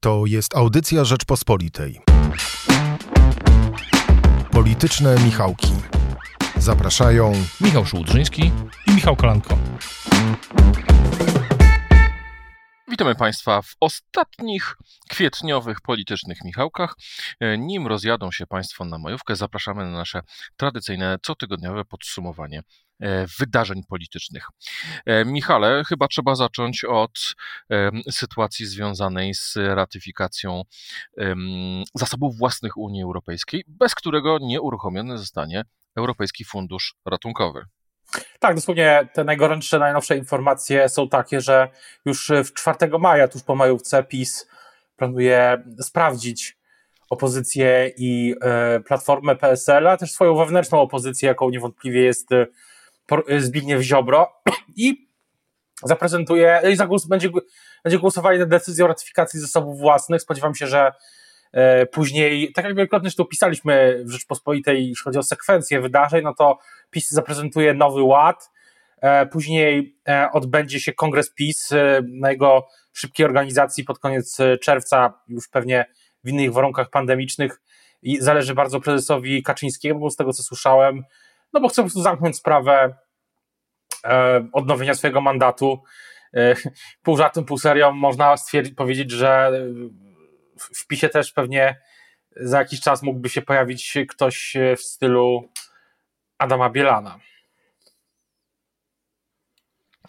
To jest audycja Rzeczpospolitej. Polityczne Michałki. Zapraszają Michał Szułdrzyński i Michał Kolanko. Witamy Państwa w ostatnich kwietniowych politycznych Michałkach. Nim rozjadą się Państwo na majówkę, zapraszamy na nasze tradycyjne cotygodniowe podsumowanie wydarzeń politycznych. E, Michale, chyba trzeba zacząć od sytuacji związanej z ratyfikacją zasobów własnych Unii Europejskiej, bez którego nie uruchomiony zostanie Europejski Fundusz Ratunkowy. Tak, dosłownie te najgorętsze, najnowsze informacje są takie, że już w 4 maja, tuż po majówce, PiS planuje sprawdzić opozycję i e, platformę PSL, a też swoją wewnętrzną opozycję, jaką niewątpliwie jest e, Zbigniew Ziobro i zaprezentuje, i zagłos, będzie, będzie głosowanie nad decyzją o ratyfikacji zasobów własnych. Spodziewam się, że E, później, tak jak wielokrotnie tu pisaliśmy w Rzeczpospolitej, jeśli chodzi o sekwencję wydarzeń, no to PiS zaprezentuje nowy ład. E, później e, odbędzie się kongres PiS na jego szybkiej organizacji pod koniec czerwca, już pewnie w innych warunkach pandemicznych. I zależy bardzo prezesowi Kaczyńskiemu, z tego co słyszałem, no bo chce po prostu zamknąć sprawę odnowienia swojego mandatu. Pół żartem, pół serią można stwierdzić, powiedzieć, że w PiSie też pewnie za jakiś czas mógłby się pojawić ktoś w stylu Adama Bielana.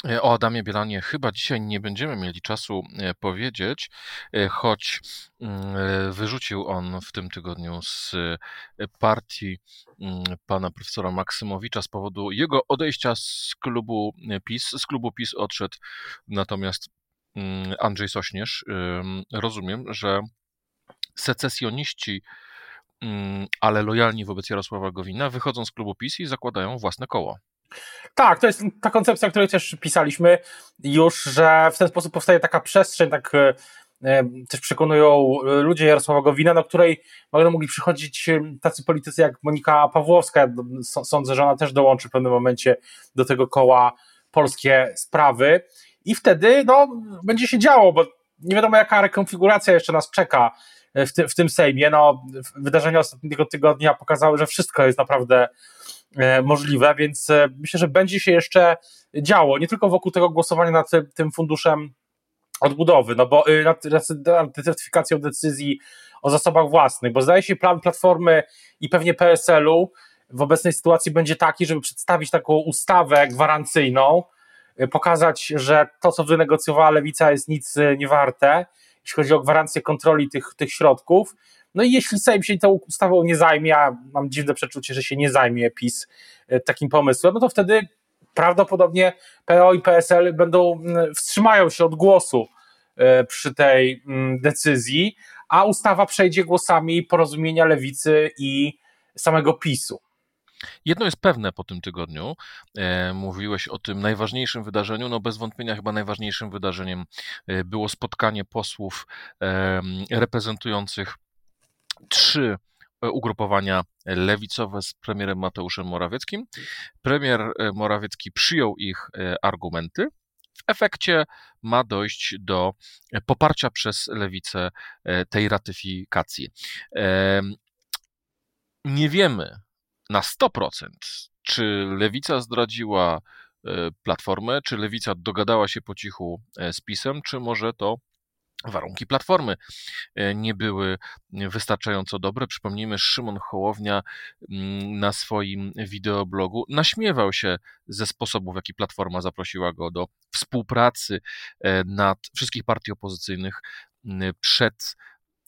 E, o Adamie Bielanie chyba dzisiaj nie będziemy mieli czasu e, powiedzieć, e, choć mm, wyrzucił on w tym tygodniu z partii mm, pana profesora Maksymowicza z powodu jego odejścia z klubu PiS. Z klubu PiS odszedł natomiast mm, Andrzej Sośnierz. Rozumiem, że secesjoniści, ale lojalni wobec Jarosława Gowina, wychodzą z klubu PiS i zakładają własne koło. Tak, to jest ta koncepcja, o której też pisaliśmy już, że w ten sposób powstaje taka przestrzeń, tak e, e, też przekonują ludzie Jarosława Gowina, do której będą mogli przychodzić e, tacy politycy jak Monika Pawłowska. Sądzę, że ona też dołączy w pewnym momencie do tego koła polskie sprawy i wtedy no, będzie się działo, bo nie wiadomo jaka rekonfiguracja jeszcze nas czeka w, ty, w tym Sejmie. No, wydarzenia ostatniego tygodnia pokazały, że wszystko jest naprawdę e, możliwe, więc e, myślę, że będzie się jeszcze działo, nie tylko wokół tego głosowania nad tym funduszem odbudowy, no bo y, nad, nad certyfikacją decyzji o zasobach własnych, bo zdaje się plan Platformy i pewnie PSL-u w obecnej sytuacji będzie taki, żeby przedstawić taką ustawę gwarancyjną, y, pokazać, że to, co wynegocjowała Lewica jest nic y, nie warte jeśli chodzi o gwarancję kontroli tych, tych środków. No i jeśli Sejm się tą ustawą nie zajmie, a mam dziwne przeczucie, że się nie zajmie PiS e, takim pomysłem, no to wtedy prawdopodobnie PO i PSL będą, wstrzymają się od głosu e, przy tej decyzji, a ustawa przejdzie głosami porozumienia lewicy i samego PiSu. Jedno jest pewne po tym tygodniu. E, mówiłeś o tym najważniejszym wydarzeniu. No bez wątpienia chyba najważniejszym wydarzeniem e, było spotkanie posłów e, reprezentujących trzy ugrupowania lewicowe z premierem Mateuszem Morawieckim. Premier Morawiecki przyjął ich argumenty. W efekcie ma dojść do poparcia przez lewicę tej ratyfikacji. Nie wiemy, na 100%, czy lewica zdradziła e, platformę, czy lewica dogadała się po cichu e, z PiSem, czy może to warunki platformy e, nie były wystarczająco dobre. Przypomnijmy, Szymon Hołownia mm, na swoim wideoblogu naśmiewał się ze sposobów, w jaki platforma zaprosiła go do współpracy nad wszystkich partii opozycyjnych przed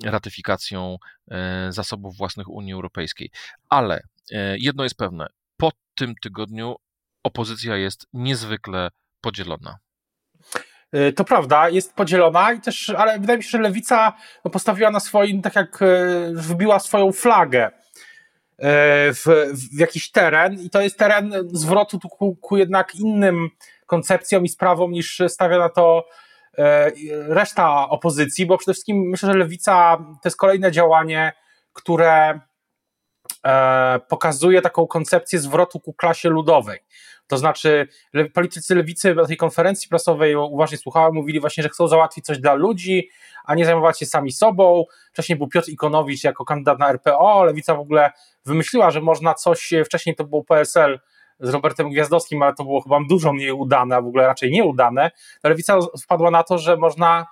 ratyfikacją zasobów własnych Unii Europejskiej. Ale E, jedno jest pewne. Po tym tygodniu opozycja jest niezwykle podzielona. E, to prawda, jest podzielona i też, ale wydaje mi się, że lewica postawiła na swoim, tak jak e, wybiła swoją flagę w, w jakiś teren i to jest teren zwrotu ku, ku jednak innym koncepcjom i sprawom niż stawia na to reszta opozycji, bo przede wszystkim myślę, że lewica to jest kolejne działanie, które E, pokazuje taką koncepcję zwrotu ku klasie ludowej. To znaczy, politycy lewicy na tej konferencji prasowej uważnie słuchałem, mówili właśnie, że chcą załatwić coś dla ludzi, a nie zajmować się sami sobą. Wcześniej był Piotr Ikonowicz jako kandydat na RPO, lewica w ogóle wymyśliła, że można coś, wcześniej to był PSL z Robertem Gwiazdowskim, ale to było chyba dużo mniej udane, a w ogóle raczej nieudane. Lewica wpadła na to, że można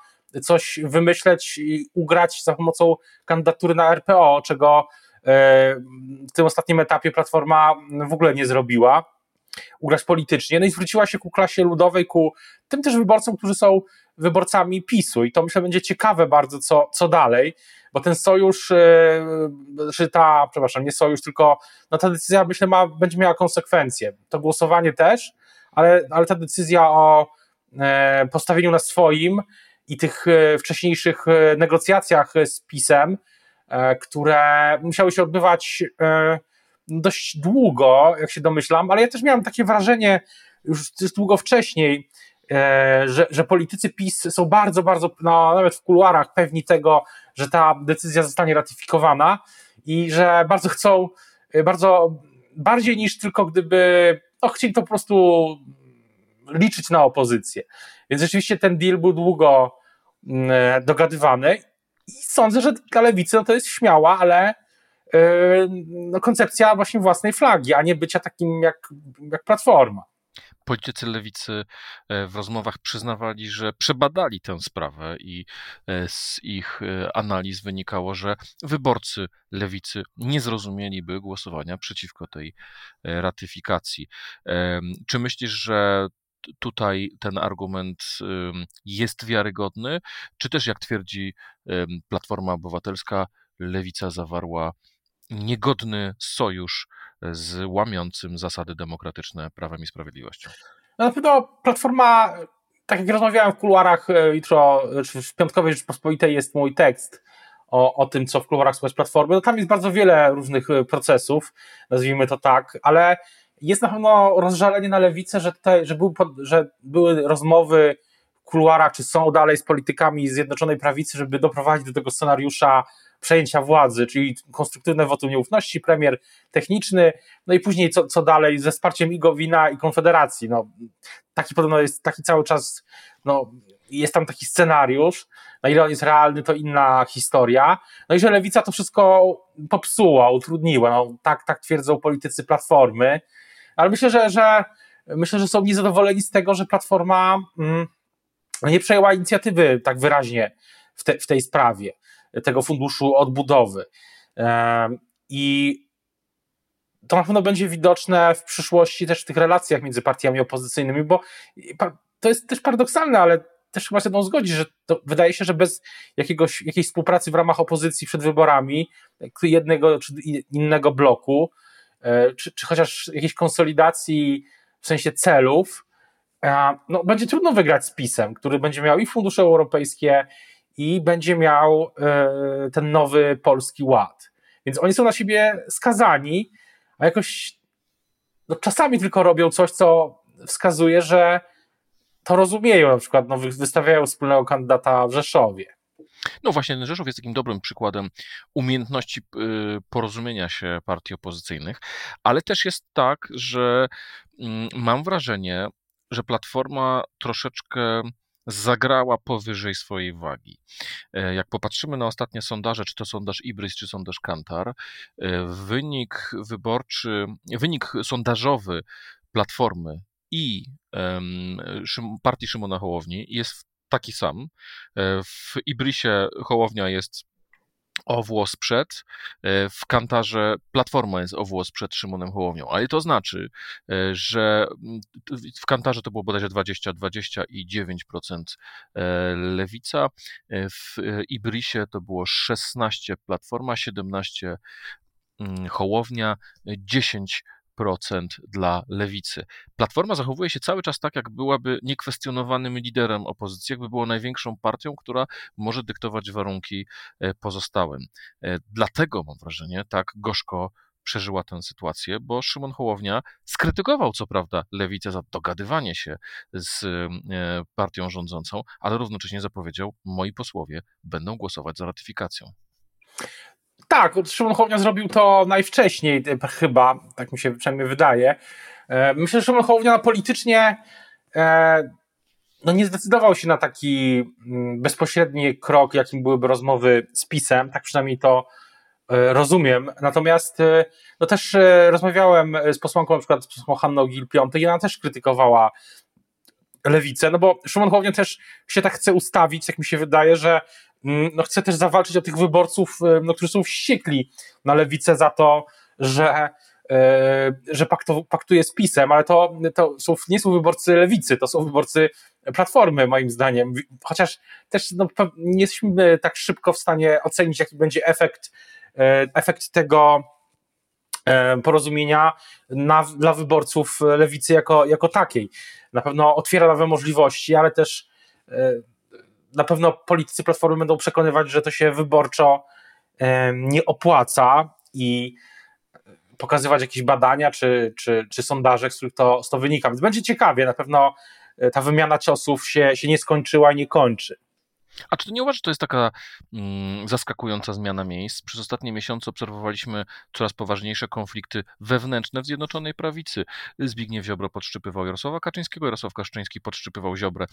coś wymyśleć i ugrać za pomocą kandydatury na RPO, czego e, w tym ostatnim etapie Platforma w ogóle nie zrobiła. Ugrać politycznie, no i zwróciła się ku klasie ludowej, ku tym też wyborcom, którzy są wyborcami PiSu i to myślę będzie ciekawe bardzo, co, co dalej, bo ten sojusz, e, czy ta, przepraszam, nie sojusz, tylko no ta decyzja myślę ma, będzie miała konsekwencje. To głosowanie też, ale, ale ta decyzja o e, postawieniu na swoim i tych e, wcześniejszych e, negocjacjach z PiSem, e, które musiały się odbywać dość długo, jak się domyślam, ale ja też miałem takie wrażenie już długo wcześniej, że, że politycy PiS są bardzo, bardzo, no, nawet w kuluarach pewni tego, że ta decyzja zostanie ratyfikowana i że bardzo chcą, bardzo bardziej niż tylko gdyby no, chcieli to po prostu liczyć na opozycję. Więc rzeczywiście ten deal był długo Mm, e, dogadywane i sądzę, że dla lewicy no to jest śmiała, ale e, no, koncepcja właśnie własnej flagi, a nie bycia takim jak, jak platforma. Politycy lewicy e, w rozmowach przyznawali, że przebadali tę sprawę i z ich analiz wynikało, że wyborcy lewicy nie zrozumieliby głosowania przeciwko tej ratyfikacji. Czy myślisz, że tutaj ten argument jest wiarygodny, czy też jak twierdzi Platforma Obywatelska, lewica zawarła niegodny sojusz z łamiącym zasady demokratyczne Prawem i Sprawiedliwością? Na pewno Platforma, tak jak rozmawiałem w kuluarach e, jutro, czy w Piątkowej Rzeczpospolitej jest mój tekst o, o tym, co w kuluarach z Platformy, no tam jest bardzo wiele różnych e, procesów, nazwijmy to tak, ale jest na pewno rozżalenie na lewicę, że, tutaj, że, był, że były rozmowy w kuluarach, czy są dalej z politykami Zjednoczonej Prawicy, żeby doprowadzić do tego scenariusza przejęcia władzy, czyli konstruktywne wotum nieufności, premier techniczny, no i później co, co dalej ze wsparciem i Gowina i Konfederacji. No, taki podobno jest taki cały czas, no, jest tam taki scenariusz, na ile on jest realny, to inna historia. No i że lewica to wszystko popsuła, utrudniła. No, tak, tak twierdzą politycy Platformy ale myślę, że, że myślę, że są niezadowoleni z tego, że Platforma mm, nie przejęła inicjatywy tak wyraźnie w, te, w tej sprawie, tego funduszu odbudowy. I to na pewno będzie widoczne w przyszłości też w tych relacjach między partiami opozycyjnymi, bo to jest też paradoksalne, ale też chyba się mną zgodzi, że wydaje się, że bez jakiegoś, jakiejś współpracy w ramach opozycji przed wyborami jednego czy innego bloku, E, czy, czy chociaż jakiejś konsolidacji w sensie celów, no, będzie trudno wygrać z PiSem, który będzie miał i fundusze europejskie, i będzie miał e, ten nowy polski ład. Więc oni są na siebie skazani, a jakoś no, czasami tylko robią coś, co wskazuje, że to rozumieją. Na przykład no, wystawiają wspólnego kandydata w Rzeszowie. No właśnie, Rzeszów jest takim dobrym przykładem umiejętności y, porozumienia się partii opozycyjnych, ale też jest tak, że mm, mam wrażenie, że Platforma troszeczkę zagrała powyżej swojej wagi. E, jak popatrzymy na ostatnie sondaże, czy to sondaż Ibris, czy sondaż Kantar, e, wynik wyborczy, wynik sondażowy Platformy i partii Szymona Hołowni jest taki sam. E, w Ibrisie Hołownia jest o włos przed, e, w Kantarze Platforma jest o włos przed Szymonem Hołownią, ale to znaczy, e, że w Kantarze to było bodajże 20-20 i 9% Lewica, w Ibrisie to było 16 Platforma, 17 Hołownia, 10 dla lewicy. Platforma zachowuje się cały czas tak, jak byłaby niekwestionowanym liderem opozycji, jakby była największą partią, która może dyktować warunki e, pozostałym. E, dlatego mam wrażenie, tak gorzko przeżyła tę sytuację, bo Szymon Hołownia skrytykował co prawda lewicę za dogadywanie się z e, partią rządzącą, ale równocześnie zapowiedział, moi posłowie będą głosować za ratyfikacją. Tak, Szymon Hołownia zrobił to najwcześniej, chyba, tak mi się przynajmniej wydaje. E, myślę, że Szymon Hołownia politycznie e, no nie zdecydował się na taki mm, bezpośredni krok, jakim byłyby rozmowy z PiSem, tak przynajmniej to e, rozumiem. Natomiast no też rozmawiałem z posłanką na przykład z posłanką Hanną Gil-Piątek i ona też krytykowała lewicę, no bo Szymon Hołownia też się tak chce ustawić, jak mi się wydaje, że no chce też zawalczyć o tych wyborców, no, którzy są wściekli na lewicę za to, że E, że paktuje z PiSem, ale to, to są, nie są wyborcy lewicy, to są wyborcy Platformy, moim zdaniem. Chociaż też no, nie jesteśmy tak szybko w stanie ocenić, jaki będzie efekt, e, efekt tego e, porozumienia na, dla wyborców lewicy jako, jako takiej. Na pewno otwiera nowe możliwości, ale też na pewno politycy Platformy będą przekonywać, że to się wyborczo nie opłaca i pokazywać jakieś badania czy, czy, czy sondaże, z których to, z to wynika. Więc będzie ciekawie, na pewno e, ta wymiana ciosów się, się nie skończyła i nie kończy. A czy ty nie uważasz, że to jest taka mm, zaskakująca zmiana miejsc? Przez ostatnie miesiące obserwowaliśmy coraz poważniejsze konflikty wewnętrzne w Zjednoczonej Prawicy. Zbigniew Ziobro podszczypywał Jarosława Kaczyńskiego, Jarosław Kaczyński podszczypywał Ziobrę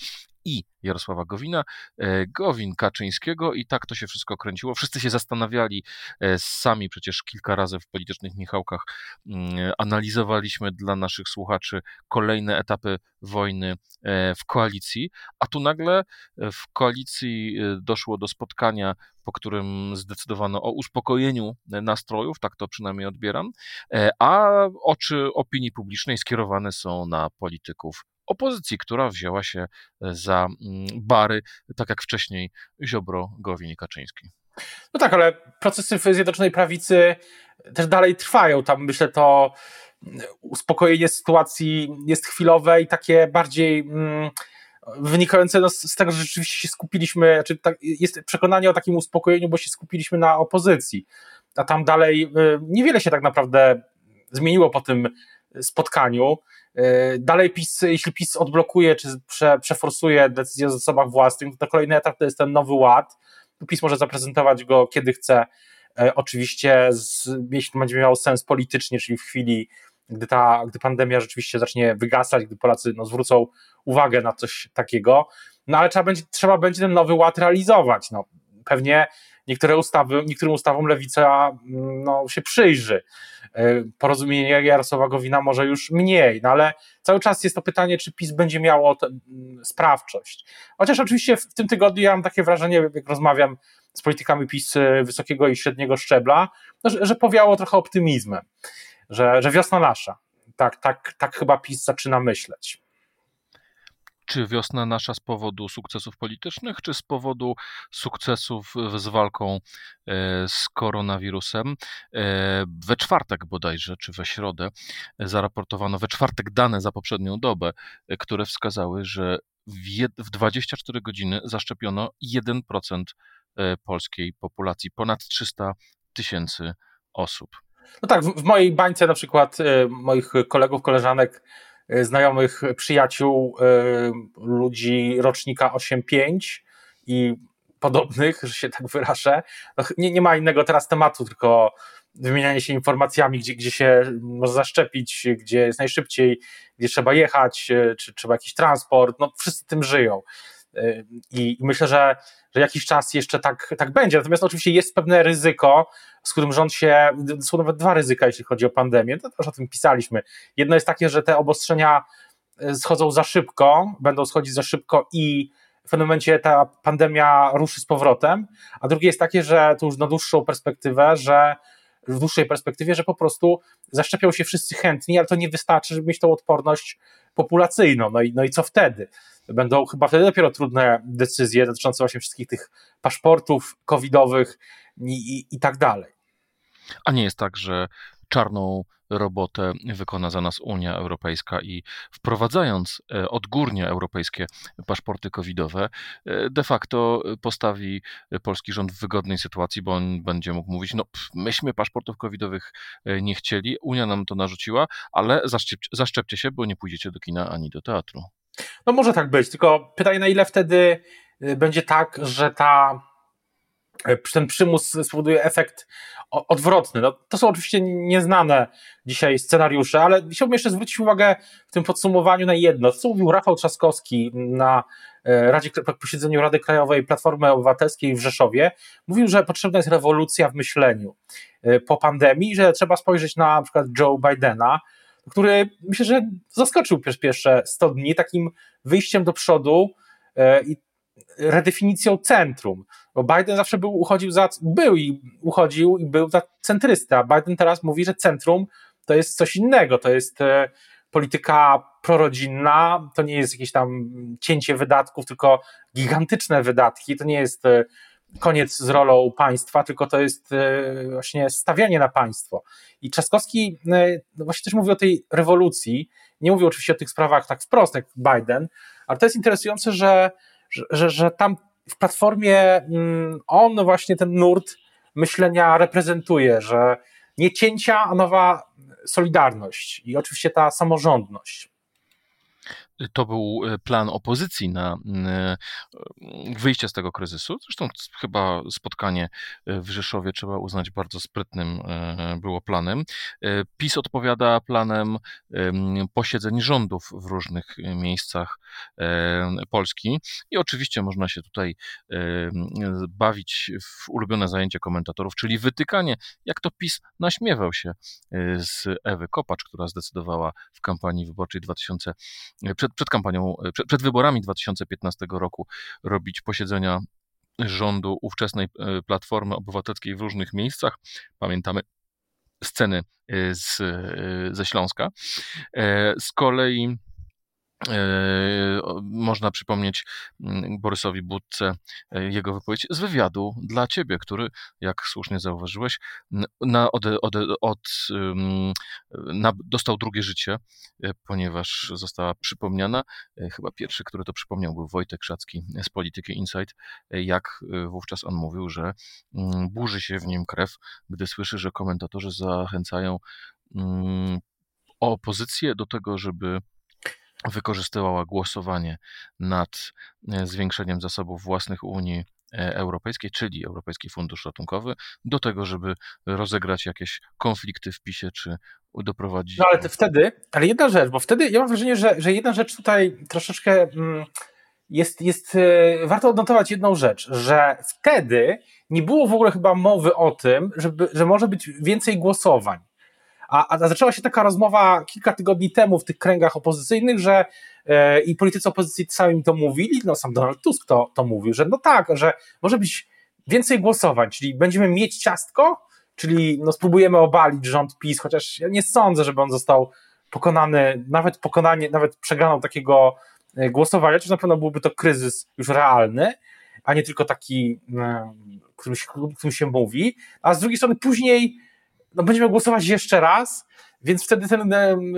i Jarosława Gowina, e, Gowin Kaczyńskiego i tak to się wszystko kręciło. Wszyscy się zastanawiali, e, sami przecież kilka razy w politycznych Michałkach mm, analizowaliśmy dla naszych słuchaczy kolejne etapy wojny e, w koalicji, a tu nagle w koalicji Y, doszło do spotkania, po którym zdecydowano o uspokojeniu nastrojów, tak to przynajmniej odbieram, e, a oczy opinii publicznej skierowane są na polityków opozycji, która wzięła się e, za mm, bary, tak jak wcześniej Ziobro, Gowin i Kaczyński. No tak, ale procesy w Zjednoczonej Prawicy też dalej trwają. Tam myślę to uspokojenie sytuacji jest chwilowe i takie bardziej. Mm, wynikające no z tego, że rzeczywiście się skupiliśmy, znaczy tak, jest przekonanie o takim uspokojeniu, bo się skupiliśmy na opozycji, a tam dalej y, niewiele się tak naprawdę zmieniło po tym spotkaniu. Y, dalej PiS, jeśli PiS odblokuje czy prze, przeforsuje decyzję o zasobach własnych, to kolejny etap to jest ten nowy ład. PiS może zaprezentować go kiedy chce. Y, oczywiście, z, jeśli będzie miało sens politycznie, czyli w chwili gdy ta, gdy pandemia rzeczywiście zacznie wygasać, gdy Polacy no, zwrócą uwagę na coś takiego, no ale trzeba będzie, trzeba będzie ten nowy ład realizować. No, pewnie niektóre ustawy, niektórym ustawom lewica no, się przyjrzy. E, porozumienie Jarosława Gowina może już mniej, no ale cały czas jest to pytanie, czy PiS będzie miało mm, sprawczość. Chociaż oczywiście w tym tygodniu ja mam takie wrażenie, jak rozmawiam z politykami PiS e, wysokiego i średniego szczebla, no, że, że powiało trochę optymizmem że, że wiosna nasza. Tak, tak, tak chyba PiS zaczyna myśleć. Czy wiosna nasza z powodu sukcesów politycznych, czy z powodu sukcesów z walką e, z koronawirusem? E, we czwartek bodajże, czy we środę, zaraportowano we czwartek dane za poprzednią dobę, e, które wskazały, że w 24 godziny zaszczepiono 1% polskiej populacji, ponad 300 tysięcy osób. No tak, w, w mojej bańce na przykład y, moich kolegów, koleżanek, y, znajomych, przyjaciół, y, ludzi rocznika 8-5 i podobnych, że się tak wyrażę. No, nie, nie ma innego teraz tematu, tylko wymienianie się informacjami, gdzie, gdzie się może zaszczepić, gdzie jest najszybciej, gdzie trzeba jechać, czy trzeba jakiś transport. No, wszyscy tym żyją. I, myślę, że, że jakiś czas jeszcze tak, tak będzie. Natomiast oczywiście jest pewne ryzyko, z którym rząd się, są nawet dwa ryzyka, jeśli chodzi o pandemię, to też o tym pisaliśmy. Jedno jest takie, że te obostrzenia e, schodzą za szybko, będą schodzić za szybko i w pewnym momencie ta pandemia ruszy z powrotem, a drugie jest takie, że to już na dłuższą perspektywę, że w dłuższej perspektywie, że po prostu zaszczepią się wszyscy chętni, ale to nie wystarczy, żeby mieć tą odporność populacyjną. No i, no i co wtedy? Będą chyba wtedy dopiero trudne decyzje dotyczące właśnie wszystkich tych paszportów covidowych i, i, i tak dalej. A nie jest tak, że czarną robotę wykona za nas Unia Europejska i wprowadzając e, odgórnie europejskie paszporty covidowe, e, de facto postawi polski rząd w wygodnej sytuacji, bo on będzie mógł mówić, no myśmy paszportów covidowych e, nie chcieli, Unia nam to narzuciła, ale zaszczepcie, zaszczepcie się, bo nie pójdziecie do kina ani do teatru. No może tak być, tylko pytanie na ile wtedy będzie tak, że ta ten przymus spowoduje efekt odwrotny. No, to są oczywiście nieznane dzisiaj scenariusze, ale chciałbym jeszcze zwrócić uwagę w tym podsumowaniu na jedno, co mówił Rafał Trzaskowski na e, Radzie, posiedzeniu Rady Krajowej Platformy Obywatelskiej w Rzeszowie. Mówił, że potrzebna jest rewolucja w myśleniu po pandemii, że trzeba spojrzeć na na przykład Joe Bidena, który myślę, że zaskoczył pierwsze 100 dni takim wyjściem do przodu e, i redefinicją centrum. Bo Biden zawsze był, uchodził za, był i uchodził i był za centrysta. Biden teraz mówi, że centrum to jest coś innego, to jest e, polityka prorodzinna, to nie jest jakieś tam cięcie wydatków, tylko gigantyczne wydatki, to nie jest e, koniec z rolą państwa, tylko to jest e, właśnie stawianie na państwo. I Trzaskowski no właśnie też mówi o tej rewolucji, nie mówi oczywiście o tych sprawach tak wprost jak Biden, ale to jest interesujące, że że, że, że tam w platformie mm, on właśnie ten nurt myślenia reprezentuje, że nie cięcia, a nowa solidarność i oczywiście ta samorządność to był e, plan opozycji na e, wyjście z tego kryzysu. Zresztą chyba spotkanie e, w Rzeszowie trzeba uznać bardzo sprytnym było planem. PiS odpowiada planem posiedzeń rządów w różnych miejscach Polski i oczywiście można się tutaj bawić w ulubione zajęcie komentatorów, czyli wytykanie, jak to PiS naśmiewał się z Ewy Kopacz, która zdecydowała w kampanii wyborczej 2000 przed, przed kampanią, e, przed, przed wyborami 2015 roku robić posiedzenia rządu ówczesnej e, Platformy Obywatelskiej w różnych miejscach. Pamiętamy sceny e, z, ze Śląska. Z kolei można przypomnieć mm, Borysowi Budce e, jego wypowiedź z wywiadu dla ciebie, który, jak słusznie zauważyłeś, na, od, od, od, na, dostał drugie życie, e, ponieważ została przypomniana. Chyba pierwszy, który to przypomniał, był Wojtek Szacki z Polityki Insight, jak wówczas on mówił, że mm, burzy się w nim krew, gdy słyszy, że komentatorzy zachęcają mm, opozycję do tego, żeby wykorzystywała głosowanie nad e, zwiększeniem zasobów własnych Unii e, Europejskiej, czyli Europejski Fundusz Ratunkowy, do tego, żeby rozegrać jakieś konflikty w PiSie, czy doprowadzić. No ale to wtedy, ale jedna rzecz, bo wtedy ja mam wrażenie, że, że jedna rzecz tutaj troszeczkę mm, jest, jest, e, warto odnotować jedną rzecz, że wtedy nie było w ogóle chyba mowy o tym, żeby, że może być więcej głosowań. A, a zaczęła się taka rozmowa kilka tygodni temu w tych kręgach opozycyjnych, że e, i politycy opozycji sami to mówili, no sam Donald Tusk to, to mówił, że no tak, że może być więcej głosowań, czyli będziemy mieć ciastko, czyli no spróbujemy obalić rząd PiS, chociaż ja nie sądzę, żeby on został pokonany, nawet pokonanie, nawet przegraną takiego e, głosowania, czy na pewno byłby to kryzys już realny, a nie tylko taki, e, którym się, którym się mówi, a z drugiej strony później no będziemy głosować jeszcze raz, więc wtedy ten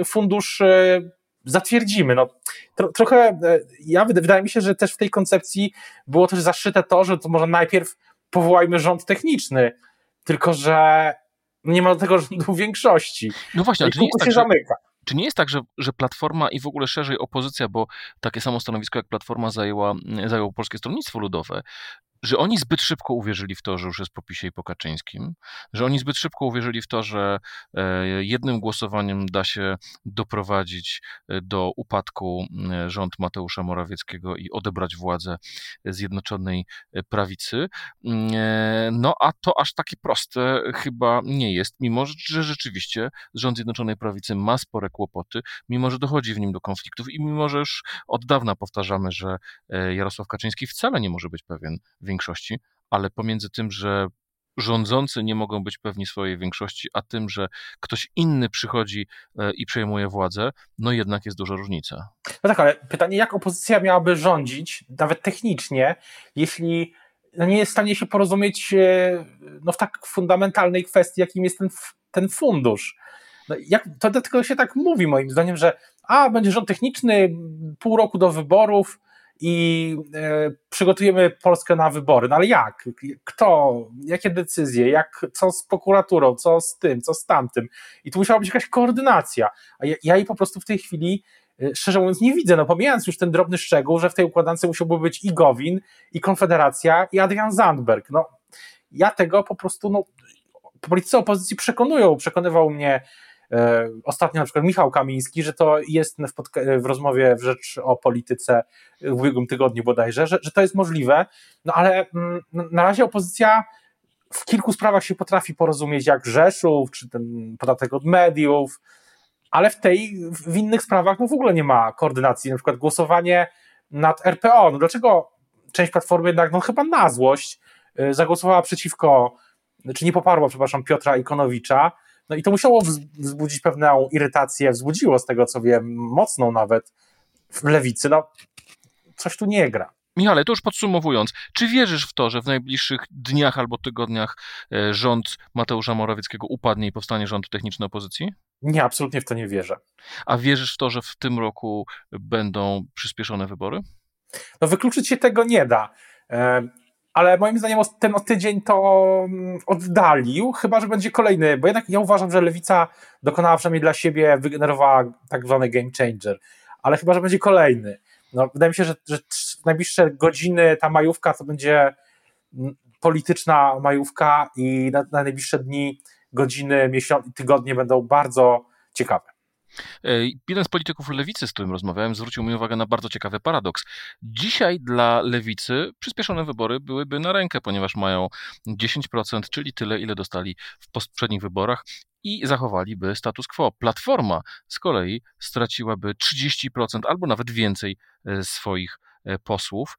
fundusz e, zatwierdzimy. No, tro, trochę, e, ja wydaje mi się, że też w tej koncepcji było też zaszyte to, że to może najpierw powołajmy rząd techniczny, tylko że nie ma do tego rządu większości. No właśnie, ale czy nie jest tak, zamyka. Czy nie jest tak, że, że Platforma i w ogóle szerzej opozycja, bo takie samo stanowisko jak Platforma zajęła, zajęło Polskie Stronnictwo Ludowe, że oni zbyt szybko uwierzyli w to, że już jest po PiSie i po Kaczyńskim, że oni zbyt szybko uwierzyli w to, że e, jednym głosowaniem da się doprowadzić e, do upadku e, rząd Mateusza Morawieckiego i odebrać władzę Zjednoczonej Prawicy. No a to aż takie proste chyba nie jest, mimo że rzeczywiście rząd Zjednoczonej Prawicy ma spore kłopoty, mimo że dochodzi w nim do konfliktów i mimo że już od dawna powtarzamy, że Jarosław Kaczyński wcale nie może być pewien większości, ale pomiędzy tym, że rządzący nie mogą być pewni swojej większości, a tym, że ktoś inny przychodzi e, i przejmuje władzę, no jednak jest duża różnica. No tak, ale pytanie, jak opozycja miałaby rządzić, nawet technicznie, jeśli no nie jest w stanie się porozumieć e, no, w tak fundamentalnej kwestii, jakim jest ten, ten fundusz. No, jak, to dlatego się tak mówi moim zdaniem, że a, będzie rząd techniczny, pół roku do wyborów, i e, przygotujemy Polskę na wybory. No ale jak? Kto? Jakie decyzje? Jak, co z prokuraturą? Co z tym? Co z tamtym? I tu musiała być jakaś koordynacja. A ja, ja jej po prostu w tej chwili e, szczerze mówiąc nie widzę, no pomijając już ten drobny szczegół, że w tej układance musiałby być i Gowin, i Konfederacja, i Adrian Zandberg. No, ja tego po prostu, no, politycy opozycji przekonują. Przekonywał mnie ostatnio na przykład Michał Kamiński, że to jest w, w rozmowie w Rzecz o Polityce w ubiegłym tygodniu bodajże, że, że to jest możliwe, no ale mm, na razie opozycja w kilku sprawach się potrafi porozumieć, jak Rzeszów, czy ten podatek od mediów, ale w tej, w innych sprawach no w ogóle nie ma koordynacji, na przykład głosowanie nad RPO. No dlaczego część Platformy jednak, no chyba na złość, y, zagłosowała przeciwko, czy nie poparła, przepraszam, Piotra Ikonowicza, no i to musiało wzbudzić pewną irytację, wzbudziło z tego co wiem, mocną nawet w lewicy, no coś tu nie gra. Michale, to już podsumowując, czy wierzysz w to, że w najbliższych dniach albo tygodniach e, rząd Mateusza Morawieckiego upadnie i powstanie rząd techniczny opozycji? Nie, absolutnie w to nie wierzę. A wierzysz w to, że w tym roku będą przyspieszone wybory? No wykluczyć się tego nie da. Ale moim zdaniem ten tydzień to mm, oddalił, chyba że będzie kolejny, bo jednak ja uważam, że lewica dokonała przynajmniej dla siebie, wygenerowała tak zwany game changer, ale chyba że będzie kolejny. No, wydaje mi się, że, że najbliższe godziny ta majówka to będzie mm, polityczna majówka i na, na najbliższe dni, godziny, miesiące, tygodnie będą bardzo ciekawe. E, jeden z polityków lewicy, z którym rozmawiałem, zwrócił mi uwagę na bardzo ciekawy paradoks. Dzisiaj dla lewicy przyspieszone wybory byłyby na rękę, ponieważ mają 10%, czyli tyle, ile dostali w poprzednich wyborach i zachowaliby status quo. Platforma z kolei straciłaby 30% albo nawet więcej e, swoich e, posłów,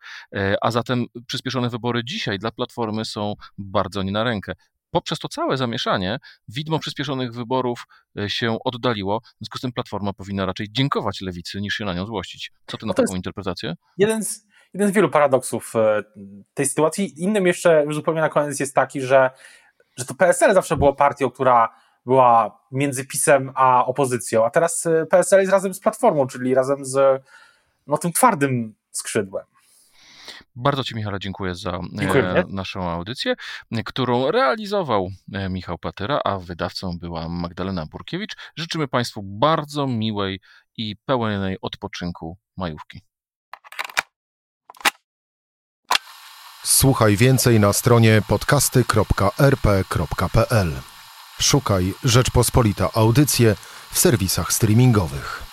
a zatem przyspieszone wybory dzisiaj dla Platformy są bardzo nie na rękę poprzez to całe zamieszanie widmo przyspieszonych wyborów e, się oddaliło. W związku z tym Platforma powinna raczej dziękować lewicy, niż się na nią złościć. Co ty na taką interpretację? Jeden z, jeden z wielu paradoksów e, tej sytuacji. Innym jeszcze już zupełnie na koniec jest taki, że, że to PSL zawsze było partią, która była między PiSem a opozycją, a teraz e, PSL jest razem z Platformą, czyli razem z no, tym twardym skrzydłem. Bardzo Ci, Michale, dziękuję za dziękuję. naszą audycję, którą realizował e, Michał Patyra, a wydawcą była Magdalena Burkiewicz. Życzymy Państwu bardzo miłej i pełnej odpoczynku majówki. Słuchaj więcej na stronie podcasty.rp.pl. Szukaj Rzeczpospolita Audycje w serwisach streamingowych.